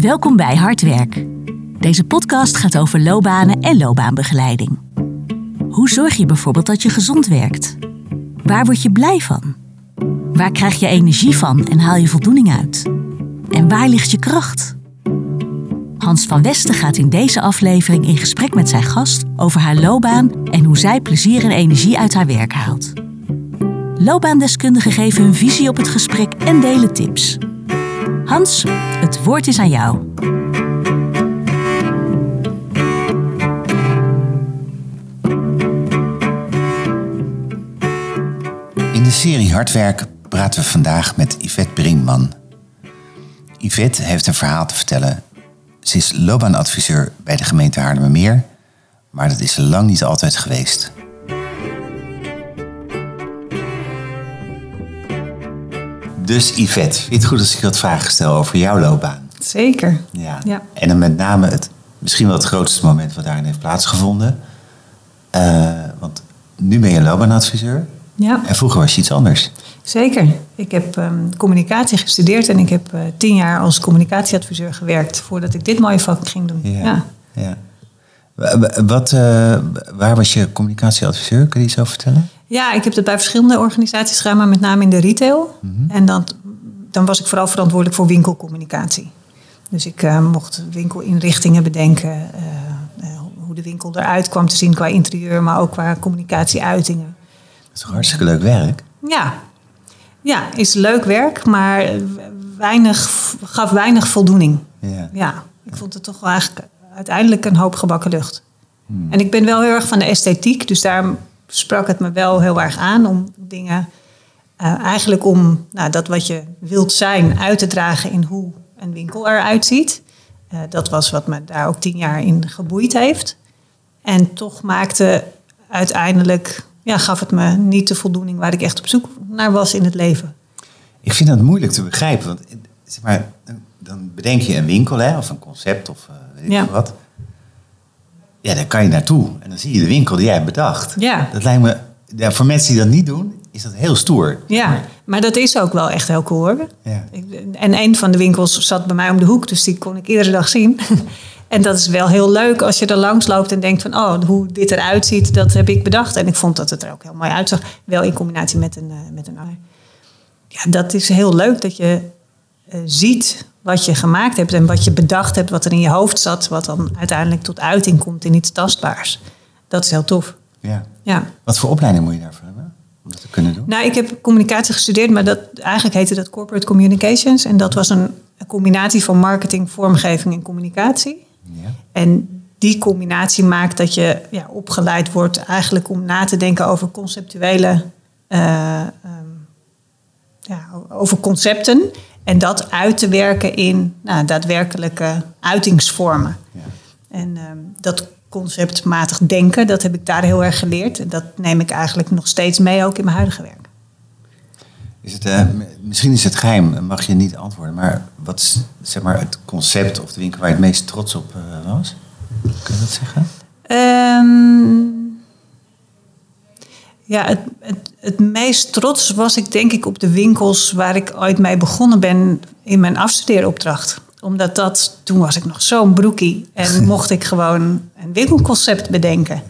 Welkom bij Hardwerk. Deze podcast gaat over loopbanen en loopbaanbegeleiding. Hoe zorg je bijvoorbeeld dat je gezond werkt? Waar word je blij van? Waar krijg je energie van en haal je voldoening uit? En waar ligt je kracht? Hans van Westen gaat in deze aflevering in gesprek met zijn gast over haar loopbaan en hoe zij plezier en energie uit haar werk haalt. Loopbaandeskundigen geven hun visie op het gesprek en delen tips. Hans, het woord is aan jou. In de serie Hardwerk praten we vandaag met Yvette Brinkman. Yvette heeft een verhaal te vertellen. Ze is loopbaanadviseur bij de gemeente Haarlemmermeer, maar dat is lang niet altijd geweest. Dus Yvette, vind je het goed als ik wat vragen stel over jouw loopbaan? Zeker. Ja. Ja. En dan met name het, misschien wel het grootste moment wat daarin heeft plaatsgevonden. Eh, want nu ben je loopbaanadviseur Ja, en vroeger was je iets anders. zeker. Ik heb ehm, communicatie gestudeerd en ik heb eh, tien jaar als communicatieadviseur gewerkt voordat ik dit mooie vak ging doen. Ja. ja. Wat, eh, waar was je communicatieadviseur? Kun je iets over vertellen? Ja, ik heb dat bij verschillende organisaties gedaan, maar met name in de retail. En dan, dan was ik vooral verantwoordelijk voor winkelcommunicatie. Dus ik eh, mocht winkelinrichtingen bedenken, eh, hoe de winkel eruit kwam te zien qua interieur, maar ook qua communicatieuitingen. Dat is toch hartstikke leuk werk? Ja, ja is leuk werk, maar weinig, gaf weinig voldoening. Ja. Ja, ik vond het toch wel eigenlijk uiteindelijk een hoop gebakken lucht. En ik ben wel heel erg van de esthetiek, dus daar sprak het me wel heel erg aan om dingen, eh, eigenlijk om nou, dat wat je wilt zijn uit te dragen in hoe een winkel eruit ziet. Eh, dat was wat me daar ook tien jaar in geboeid heeft. En toch maakte uiteindelijk, ja, gaf het me niet de voldoening waar ik echt op zoek naar was in het leven. Ik vind dat moeilijk te begrijpen. Want eh, zeg maar, dan- bedenk je een winkel hè, of een concept of eh, weet Ja. wat. Ja, daar kan je naartoe. En dan zie je de winkel die jij hebt bedacht. Ja. Dat lijkt me, ja, voor mensen die dat niet doen, is dat heel stoer. Ja, maar dat is ook wel echt heel cool hoor. Ja. En een van de winkels zat bij mij om de hoek, dus die kon ik iedere dag zien. En dat is wel heel leuk als je er langs loopt en denkt van, oh, hoe dit eruit ziet, dat heb ik bedacht. En ik vond dat het er ook heel mooi uitzag. Wel in combinatie met een, eh, met een. Ja, dat is heel leuk dat je ziet wat je gemaakt hebt en wat je bedacht hebt, wat er in je hoofd zat, wat dan uiteindelijk tot uiting komt in iets tastbaars. Dat is heel tof. Ja. Ja. Wat voor opleiding moet je daarvoor hebben? Om dat te kunnen doen? Nou, ik heb communicatie gestudeerd, maar dat, eigenlijk heette dat Corporate Communications. En dat was een, een combinatie van marketing, vormgeving en communicatie. Ja. En die combinatie maakt dat je ja, opgeleid wordt eigenlijk om na te denken over conceptuele, eh, ehm, ja, over concepten. En dat uit te werken in nou, daadwerkelijke uitingsvormen. Ja. En ehm, dat conceptmatig denken, dat heb ik daar heel erg geleerd. En dat neem ik eigenlijk nog steeds mee, ook in mijn huidige werk. Is het, eh, misschien is het geheim, mag je niet antwoorden. Maar wat is zeg maar, het concept of de winkel waar je het meest trots op eh, was? Kun je dat zeggen? Ehm, ja, het, het, het meest trots was ik denk ik op de winkels waar ik ooit mee begonnen ben in mijn afstudeeropdracht. Omdat dat, toen was ik nog zo'n broekie en mocht ik gewoon een winkelconcept bedenken.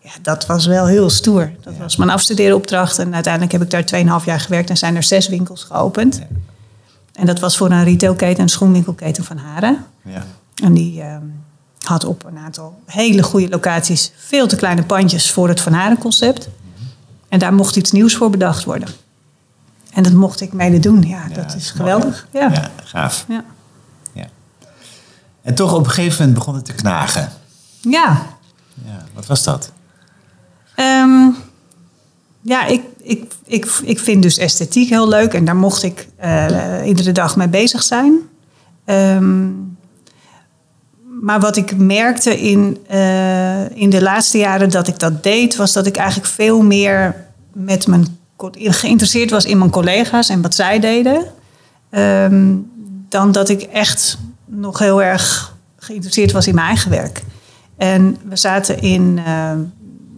Ja. Dat was wel heel stoer. Dat was mijn afstudeeropdracht en uiteindelijk heb ik daar 2,5 jaar gewerkt en zijn er zes winkels geopend. Ja. En dat was voor een retailketen, een schoenwinkelketen van Haren. Ja. En die ehm, had op een aantal hele goede locaties veel te kleine pandjes voor het Van Haren concept. En daar mocht iets nieuws voor bedacht worden. En dat mocht ik mede doen. Ja, Ja, dat is geweldig. mooi. Ja. ja, gaaf. Ja. Ja. En toch op een gegeven moment begon het te knagen. ja. Ja, wat was dat? Ehm, ja, ik, ik, ik, ik vind dus esthetiek heel leuk. En daar mocht ik eh, iedere dag mee bezig zijn. Ehm, maar wat ik merkte in, eh, in de laatste jaren dat ik dat deed... was dat ik eigenlijk veel meer met mijn, geïnteresseerd was in mijn collega's... en wat zij deden. ehm, dan dat ik echt nog heel erg geïnteresseerd was in mijn eigen werk. En we zaten in eh,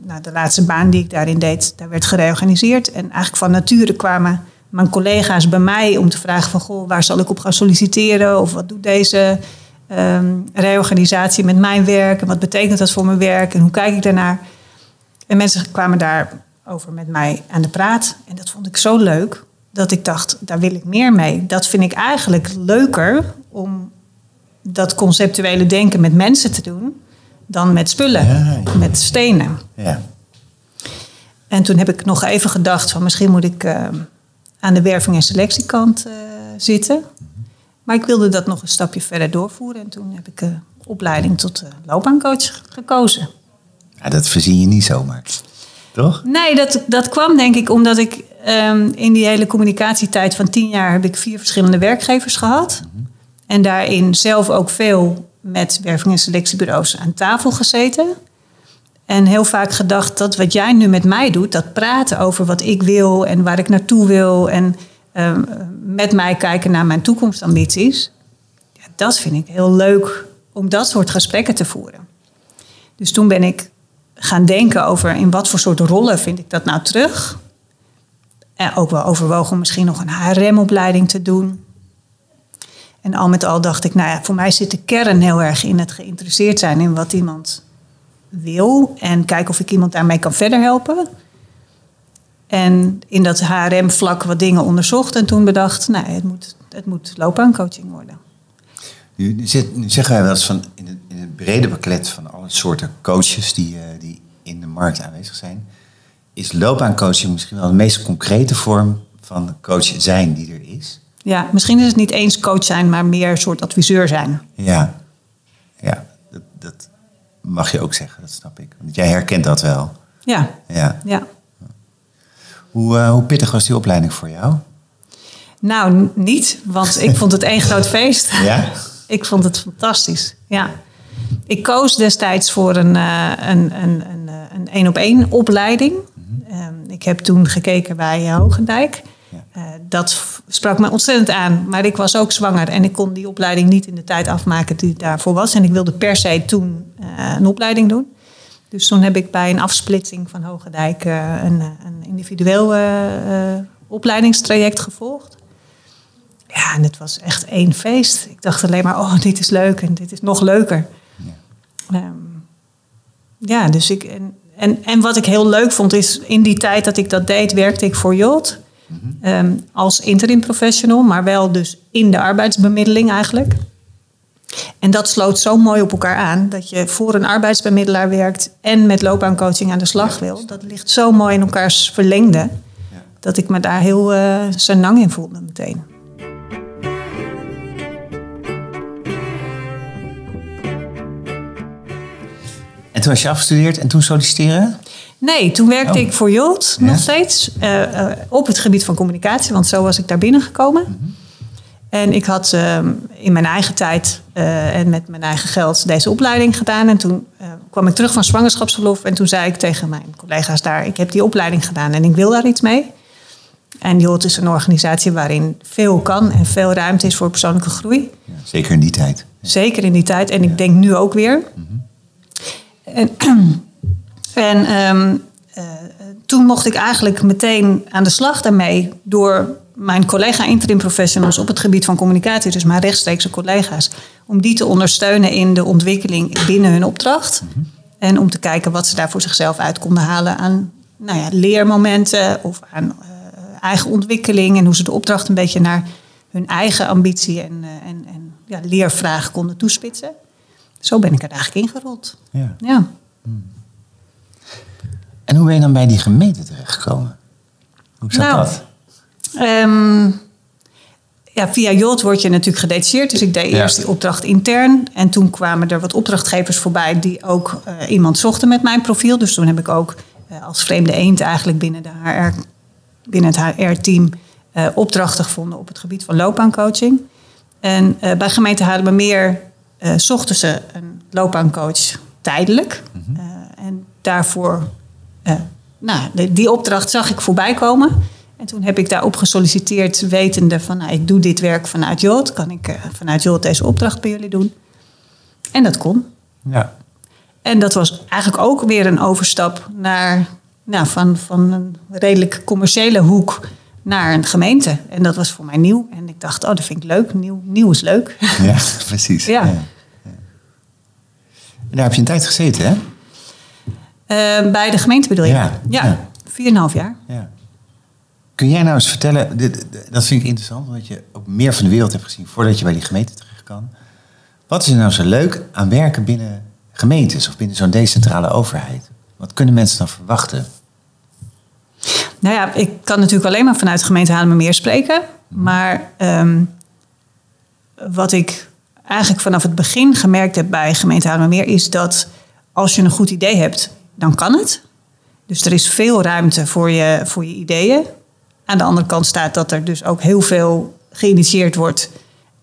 nou, de laatste baan die ik daarin deed, daar werd gereorganiseerd. En eigenlijk van nature kwamen mijn collega's bij mij om te vragen van... Goh, waar zal ik op gaan solliciteren? Of wat doet deze ehm, reorganisatie met mijn werk en wat betekent dat voor mijn werk en hoe kijk ik daarnaar. En mensen kwamen daarover met mij aan de praat en dat vond ik zo leuk dat ik dacht, daar wil ik meer mee. Dat vind ik eigenlijk leuker om dat conceptuele denken met mensen te doen dan met spullen, Ja, ja. met stenen. Ja. En toen heb ik nog even gedacht van misschien moet ik eh, aan de werving- en selectiekant eh, zitten. Maar ik wilde dat nog een stapje verder doorvoeren. En toen heb ik de opleiding tot loopbaancoach gekozen. ja, dat verzin je niet zomaar. Toch? Nee, dat, dat kwam denk ik omdat ik ehm, in die hele communicatietijd van tien jaar heb ik vier verschillende werkgevers gehad. En daarin zelf ook veel met werving- en selectiebureaus aan tafel gezeten. En heel vaak gedacht dat wat jij nu met mij doet, dat praten over wat ik wil en waar ik naartoe wil. En ehm, met mij kijken naar mijn toekomstambities. Ja, dat vind ik heel leuk om dat soort gesprekken te voeren. Dus toen ben ik gaan denken over in wat voor soort rollen vind ik dat nou terug. En ook wel overwogen om misschien nog een HRM-opleiding te doen. En al met al dacht ik, nou ja, voor mij zit de kern heel erg in het geïnteresseerd zijn in wat iemand wil. En kijken of ik iemand daarmee kan verder helpen. En in dat HRM-vlak wat dingen onderzocht. En toen bedacht, nou, het moet, het moet loopbaancoaching worden. Nu, nu, zit, nu zeggen wij wel eens van in het, in het brede pakket van alle soorten coaches die, eh, die in de markt aanwezig zijn, is loopbaancoaching misschien wel de meest concrete vorm van coach zijn die er is. Ja, misschien is het niet eens coach zijn, maar meer een soort adviseur zijn. Ja, ja dat, dat mag je ook zeggen, dat snap ik. Want jij herkent dat wel. Ja, Ja. ja. Hoe, eh, hoe pittig was die opleiding voor jou? Nou, niet, want ik vond het één groot feest. Ja? Ik vond het fantastisch, ja. Ik koos destijds voor een eh, een, een, een, eh, een één-op-één opleiding. Ehm, ik heb toen gekeken bij eh, Hogendijk. Dat sprak me ontzettend aan. Maar ik was ook zwanger en ik kon die opleiding niet in de tijd afmaken die daarvoor was. En ik wilde per se toen een opleiding doen. Dus toen heb ik bij een afsplitsing van Hogendijk een, een individueel opleidingstraject gevolgd. Ja, en het was echt één feest. Ik dacht alleen maar, oh, dit is leuk en dit is nog leuker. Ja. Ehm, ja, dus ik. En, en, en wat ik heel leuk vond, is in die tijd dat ik dat deed, werkte ik voor Jolt. ehm, als interim professional, maar wel dus in de arbeidsbemiddeling eigenlijk. En dat sloot zo mooi op elkaar aan dat je voor een arbeidsbemiddelaar werkt en met loopbaancoaching aan de slag wil. Dat ligt zo mooi in elkaars verlengde Ja. dat ik me daar heel eh senang in voelde meteen. Toen was je afgestudeerd en toen solliciteren? Nee, toen werkte Oh. ik voor Jolt Ja? nog steeds eh, eh, op het gebied van communicatie, want zo was ik daar binnengekomen. Mhm. En ik had ehm, in mijn eigen tijd eh, en met mijn eigen geld deze opleiding gedaan. En toen kwam ik terug van zwangerschapsverlof en toen zei ik tegen mijn collega's daar: Ik heb die opleiding gedaan en ik wil daar iets mee. En Jolt is een organisatie waarin veel kan en veel ruimte is voor persoonlijke groei. Ja, zeker in die tijd. Zeker in die tijd. En ik denk nu ook weer. En, en ehm, eh, toen mocht ik eigenlijk meteen aan de slag daarmee door mijn collega interim professionals op het gebied van communicatie, dus mijn rechtstreekse collega's, om die te ondersteunen in de ontwikkeling binnen hun opdracht. En om te kijken wat ze daar voor zichzelf uit konden halen aan nou ja, leermomenten of aan eh, eigen ontwikkeling en hoe ze de opdracht een beetje naar hun eigen ambitie en, eh, en, en ja, leervraag konden toespitsen. Zo ben ik er eigenlijk ingerold. Ja. Ja. En hoe ben je dan bij die gemeente terechtgekomen? Hoe zat Nou, dat? Ehm, ja, via Jolt word je natuurlijk gedetacheerd. Dus ik deed Ja. eerst die opdracht intern. En toen kwamen er wat opdrachtgevers voorbij die ook eh, iemand zochten met mijn profiel. Dus toen heb ik ook eh, als vreemde eend eigenlijk binnen, de HR, binnen het HR-team eh, opdrachten gevonden op het gebied van loopbaancoaching. En bij gemeente Haarlemmermeer eh zochten ze een loopbaancoach tijdelijk. Eh, en daarvoor, eh, nou, de- die opdracht zag ik voorbij komen. En toen heb ik daarop gesolliciteerd, wetende van, nou, ik doe dit werk vanuit Jolt. Kan ik eh, vanuit Jolt deze opdracht bij jullie doen? En dat kon. Ja. En dat was eigenlijk ook weer een overstap naar, nou, van, van een redelijk commerciële hoek naar een gemeente. En dat was voor mij nieuw. En ik dacht, oh, dat vind ik leuk. Nieuw, nieuw is leuk. ja, precies. Ja. En daar heb je een tijd gezeten, hè? Eh, bij de gemeente bedoel je? Ja, Ja, ja. 4,5 jaar. Ja. Kun jij nou eens vertellen, dit- dat vind ik interessant, omdat je ook meer van de wereld hebt gezien voordat je bij die gemeente terecht kan. Wat is er nou zo leuk aan werken binnen gemeentes of binnen zo'n decentrale overheid? Wat kunnen mensen dan verwachten? Nou ja, ik kan natuurlijk alleen maar vanuit de gemeente Haarlemmermeer spreken. Maar ehm, wat ik eigenlijk vanaf het begin gemerkt heb bij gemeente Haarlemmermeer... is dat als je een goed idee hebt, dan kan het. Dus er is veel ruimte voor je, voor je ideeën. Aan de andere kant staat dat er dus ook heel veel geïnitieerd wordt...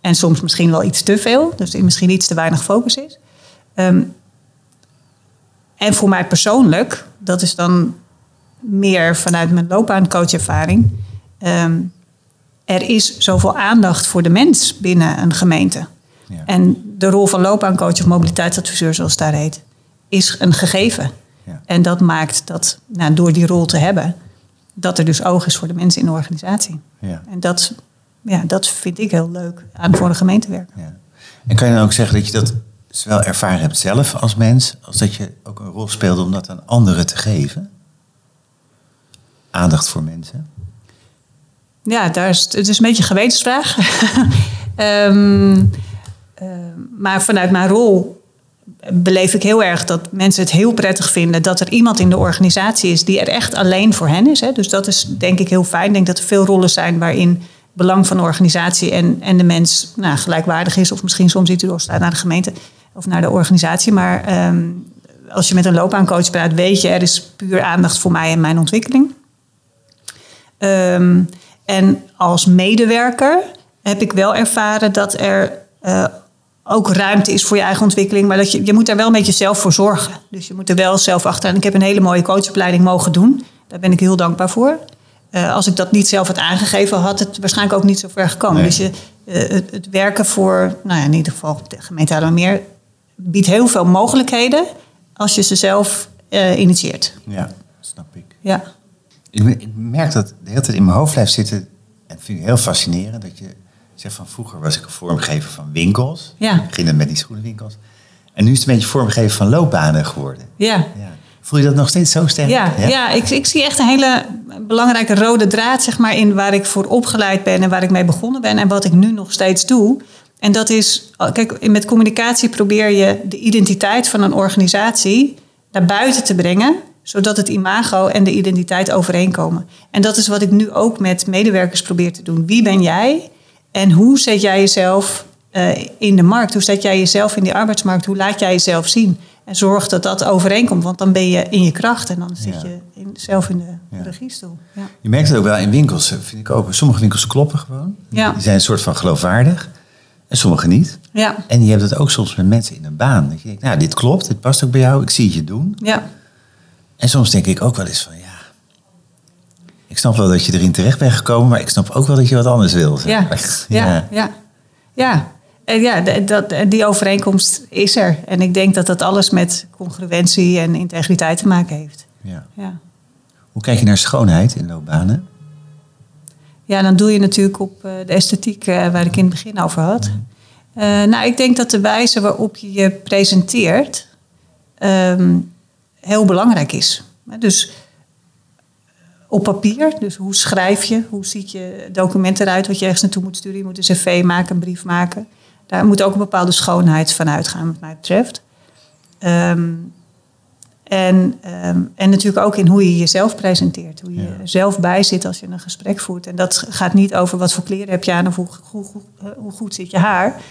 en soms misschien wel iets te veel. Dus er misschien iets te weinig focus is. Ehm, en voor mij persoonlijk, dat is dan meer vanuit mijn loopbaancoachervaring. Ehm, er is zoveel aandacht voor de mens binnen een gemeente. Ja. En de rol van loopbaancoach of mobiliteitsadviseur, zoals het daar heet, is een gegeven. Ja. En dat maakt dat, nou, door die rol te hebben, dat er dus oog is voor de mensen in de organisatie. Ja. En dat, ja, dat vind ik heel leuk aan voor de gemeente werken. Ja. En kan je dan ook zeggen dat je dat zowel ervaren hebt zelf als mens, als dat je ook een rol speelde om dat aan anderen te geven? Aandacht voor mensen. Ja, daar is, het is een beetje een gewetensvraag. Ehm, ehm, maar vanuit mijn rol beleef ik heel erg dat mensen het heel prettig vinden dat er iemand in de organisatie is die er echt alleen voor hen is. Hè. Dus dat is denk ik heel fijn. Ik denk dat er veel rollen zijn waarin belang van de organisatie en, en de mens nou, gelijkwaardig is. Of misschien soms iets doorstaat naar de gemeente of naar de organisatie. Maar ehm, als je met een loopbaancoach praat, weet je, er is puur aandacht voor mij en mijn ontwikkeling. Ehm, en als medewerker heb ik wel ervaren dat er eh, ook ruimte is voor je eigen ontwikkeling. Maar dat je, je moet daar wel een beetje zelf voor zorgen. Dus je moet er wel zelf achter. En ik heb een hele mooie coachopleiding mogen doen. Daar ben ik heel dankbaar voor. Eh, als ik dat niet zelf had aangegeven, had het waarschijnlijk ook niet zo ver gekomen. Nee. Dus je, eh, het, het werken voor, nou ja, in ieder geval de gemeente Haarlemmermeer... biedt heel veel mogelijkheden als je ze zelf initieert. Ja, snap ik. Ja. Ik, me- ik merk dat de hele tijd in mijn hoofd blijft zitten. En dat vind ik heel fascinerend. Dat je zegt van vroeger was ik een vormgever van winkels. Ja. Beginnen met die schoenenwinkels. En nu is het een beetje vormgever van loopbanen geworden. Ja. Ja. Voel je dat nog steeds zo sterk? Ja, ja? ik, ik zie echt een hele belangrijke rode draad zeg maar, in waar ik voor opgeleid ben en waar ik mee begonnen ben en wat ik nu nog steeds doe. En dat is, kijk, met communicatie probeer je de identiteit van een organisatie naar buiten te brengen, zodat het imago en de identiteit overeenkomen. En dat is wat ik nu ook met medewerkers probeer te doen. Wie ben jij en hoe zet jij jezelf eh, in de markt? Hoe zet jij jezelf in die arbeidsmarkt? Hoe laat jij jezelf zien? En zorg dat dat overeenkomt, want dan ben je in je kracht en dan zit Ja. je in, zelf in de Ja. regiestoel. Ja. Je merkt het ook wel in winkels, eh, vind ik ook. Sommige winkels kloppen gewoon. Die zijn een soort van geloofwaardig. En sommige niet. Ja. En je hebt het ook soms met mensen in een baan. Dat je denkt, nou, dit klopt, dit past ook bij jou. Ik zie het je doen. ja, En soms denk ik ook wel eens van, ja... Ik snap wel dat je erin terecht bent gekomen, maar ik snap ook wel dat je wat anders wil. ja, ja, ja, ja. En ja, dat, die overeenkomst is er. En ik denk dat dat alles met congruentie en integriteit te maken heeft. Ja. Ja. Hoe kijk je naar schoonheid in loopbanen? Ja, dan doe je natuurlijk op eh, de esthetiek eh, waar ik in het begin over had. Eh, nou, ik denk dat de wijze waarop je je presenteert ehm, heel belangrijk is. Dus op papier, dus hoe schrijf je, hoe ziet je document eruit wat je ergens naartoe moet sturen. Je moet een cv maken, een brief maken. Daar moet ook een bepaalde schoonheid van uitgaan, wat mij betreft. Ehm, en, ehm, en natuurlijk ook in hoe je jezelf presenteert. Hoe je Ja. zelf bij zit als je een gesprek voert. En dat gaat niet over wat voor kleren heb je aan of hoe, hoe, hoe, hoe goed zit je haar.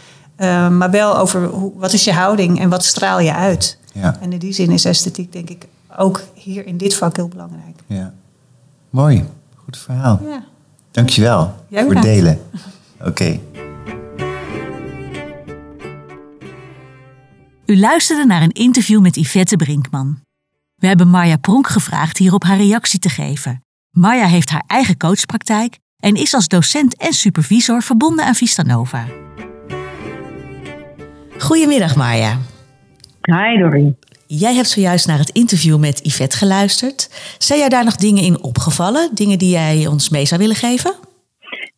Ehm, maar wel over hoe, wat is je houding en wat straal je uit. Ja, En in die zin is esthetiek denk ik ook hier in dit vak heel belangrijk. ja. Mooi. Goed verhaal. Ja. Dankjewel Jij voor het delen. Oké. U luisterde naar een interview met Yvette Brinkman. We hebben Marja Pronk gevraagd hierop haar reactie te geven. Marja heeft haar eigen coachpraktijk en is als docent en supervisor verbonden aan Vistanova. Goedemiddag Marja. Hi Dorien. Jij hebt zojuist naar het interview met Yvette geluisterd. Zijn jij daar nog dingen in opgevallen? Dingen die jij ons mee zou willen geven?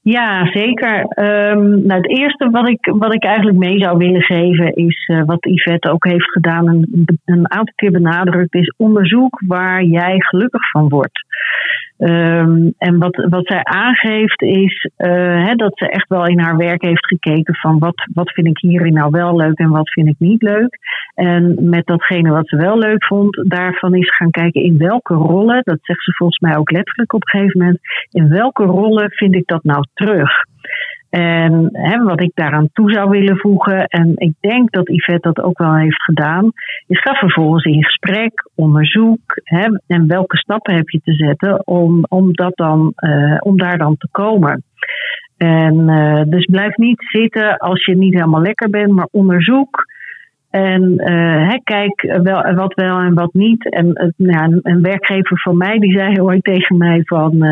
Ja, zeker. Ehm, nou, het eerste wat ik, wat ik eigenlijk mee zou willen geven is uh, wat Yvette ook heeft gedaan en een aantal keer benadrukt, is onderzoek waar jij gelukkig van wordt. Um, en wat, wat zij aangeeft is uh, hè, dat ze echt wel in haar werk heeft gekeken van wat, wat vind ik hierin nou wel leuk en wat vind ik niet leuk. En met datgene wat ze wel leuk vond, daarvan is gaan kijken in welke rollen, dat zegt ze volgens mij ook letterlijk op een gegeven moment, in welke rollen vind ik dat nou terug. En hè, wat ik daaraan toe zou willen voegen, en ik denk dat Yvette dat ook wel heeft gedaan, is ga vervolgens in gesprek, onderzoek hè, en welke stappen heb je te zetten om, om, dat dan, uh, om daar dan te komen. En uh, dus blijf niet zitten als je niet helemaal lekker bent, maar onderzoek. En uh, kijk wel, wat wel en wat niet. En nou, een werkgever van mij die zei ooit tegen mij van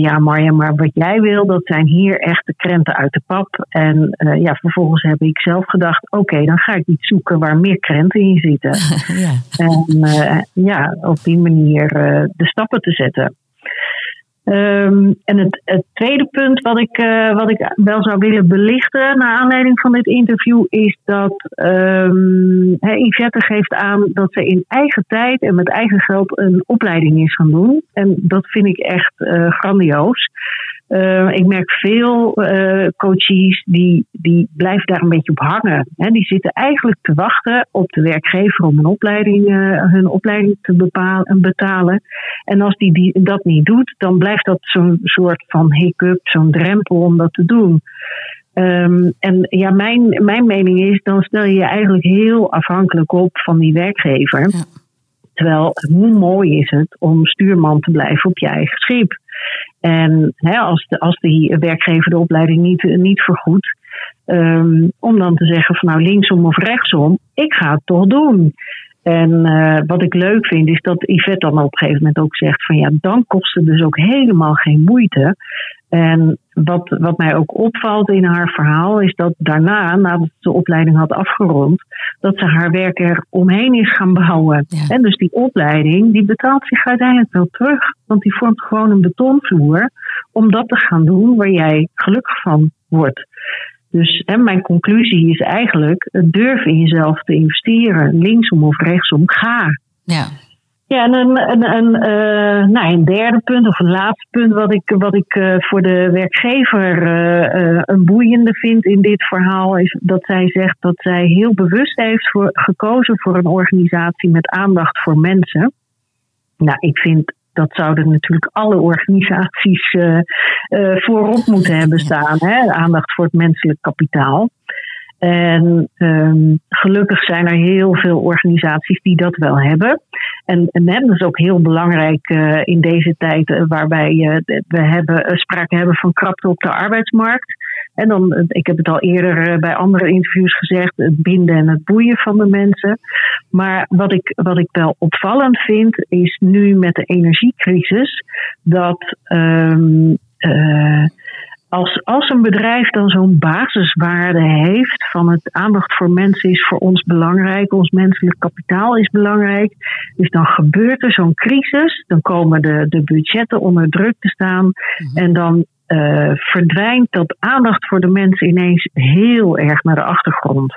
ja, Marja, maar wat jij wil, dat zijn hier echt de krenten uit de pap. En uh, ja, vervolgens heb ik zelf gedacht, oké, dan ga ik iets zoeken waar meer krenten in zitten. ja. En uh, ja, op die manier de stappen te zetten. Um, en het, het, tweede punt wat ik, uh, wat ik wel zou willen belichten naar aanleiding van dit interview is dat um, Yvette geeft aan dat ze in eigen tijd en met eigen geld een opleiding is gaan doen. En dat vind ik echt uh, grandioos. Uh, ik merk veel uh, coaches die, die blijven daar een beetje op hangen. Hè. Die zitten eigenlijk te wachten op de werkgever om een opleiding, uh, hun opleiding te bepalen, betalen. En als die, die dat niet doet, dan blijft dat zo'n soort van hiccup, zo'n drempel om dat te doen. Um, en ja, mijn, mijn mening is, dan stel je je eigenlijk heel afhankelijk op van die werkgever. Ja. Terwijl, hoe mooi is het om stuurman te blijven op je eigen schip? En hè, als, de, als die werkgever de opleiding niet, niet vergoedt, um, om dan te zeggen van nou linksom of rechtsom, ik ga het toch doen. En uh, wat ik leuk vind is dat Yvette dan op een gegeven moment ook zegt van ja, dan kost het dus ook helemaal geen moeite. En wat, wat mij ook opvalt in haar verhaal is dat daarna, nadat ze de opleiding had afgerond, dat ze haar werk er omheen is gaan bouwen. Ja. En dus die opleiding, die betaalt zich uiteindelijk wel terug. Want die vormt gewoon een betonvloer om dat te gaan doen waar jij gelukkig van wordt. Dus hè, mijn conclusie is eigenlijk: durf in jezelf te investeren. Linksom of rechtsom, ga. Ja. Ja, en een, uh, nou, een derde punt of een laatste punt wat ik, wat ik uh, voor de werkgever uh, een boeiende vind in dit verhaal is dat zij zegt dat zij heel bewust heeft gekozen voor een organisatie met aandacht voor mensen. Nou, ik vind dat zouden natuurlijk alle organisaties voorop moeten hebben staan. Hè? Aandacht voor het menselijk kapitaal. En um, gelukkig zijn er heel veel organisaties die dat wel hebben. En, en dat is ook heel belangrijk uh, in deze tijd uh, waarbij uh, we hebben, sprake hebben van krapte op de arbeidsmarkt. En dan, ik heb het al eerder bij andere interviews gezegd, het binden en het boeien van de mensen. Maar wat ik, wat ik wel opvallend vind, is nu met de energiecrisis dat. Um, als, als een bedrijf dan zo'n basiswaarde heeft van het aandacht voor mensen is voor ons belangrijk, ons menselijk kapitaal is belangrijk, dus dan gebeurt er zo'n crisis, dan komen de, de budgetten onder druk te staan mhm. en dan uh, verdwijnt dat aandacht voor de mensen ineens heel erg naar de achtergrond.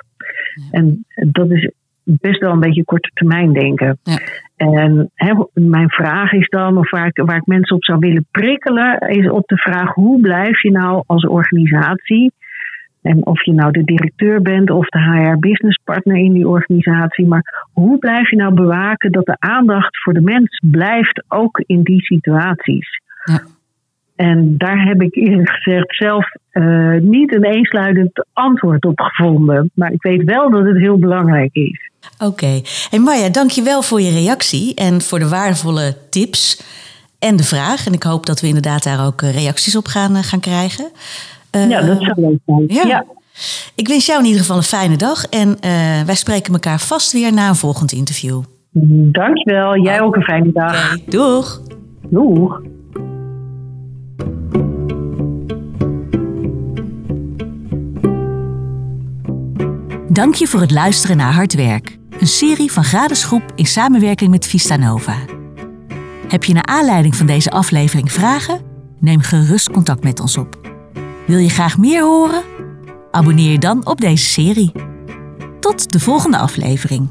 En dat is best wel een beetje korte termijn denken. Ja. En mijn vraag is dan, of waar ik, waar ik mensen op zou willen prikkelen, is op de vraag: hoe blijf je nou als organisatie, en of je nou de directeur bent of de HR business partner in die organisatie, maar hoe blijf je nou bewaken dat de aandacht voor de mens blijft ook in die situaties? Ja. En daar heb ik eerlijk gezegd zelf uh, niet een eensluidend antwoord op gevonden. Maar ik weet wel dat het heel belangrijk is. Oké. Okay. Hey Marja, dankjewel voor je reactie en voor de waardevolle tips en de vraag. En ik hoop dat we inderdaad daar ook eh, reacties op gaan, eh, gaan krijgen. Uh, ja, dat zou leuk zijn. Ja. Ik wens jou in ieder geval een fijne dag en uh, wij spreken elkaar vast weer na een volgend interview. Dankjewel. Jij ook een fijne dag. Okay. Doeg. Doeg. Dank je voor het luisteren naar Hard Werk, een serie van Gradesgroep in samenwerking met Vista Nova. Heb je naar aanleiding van deze aflevering vragen? Neem gerust contact met ons op. Wil je graag meer horen? Abonneer je dan op deze serie. Tot de volgende aflevering.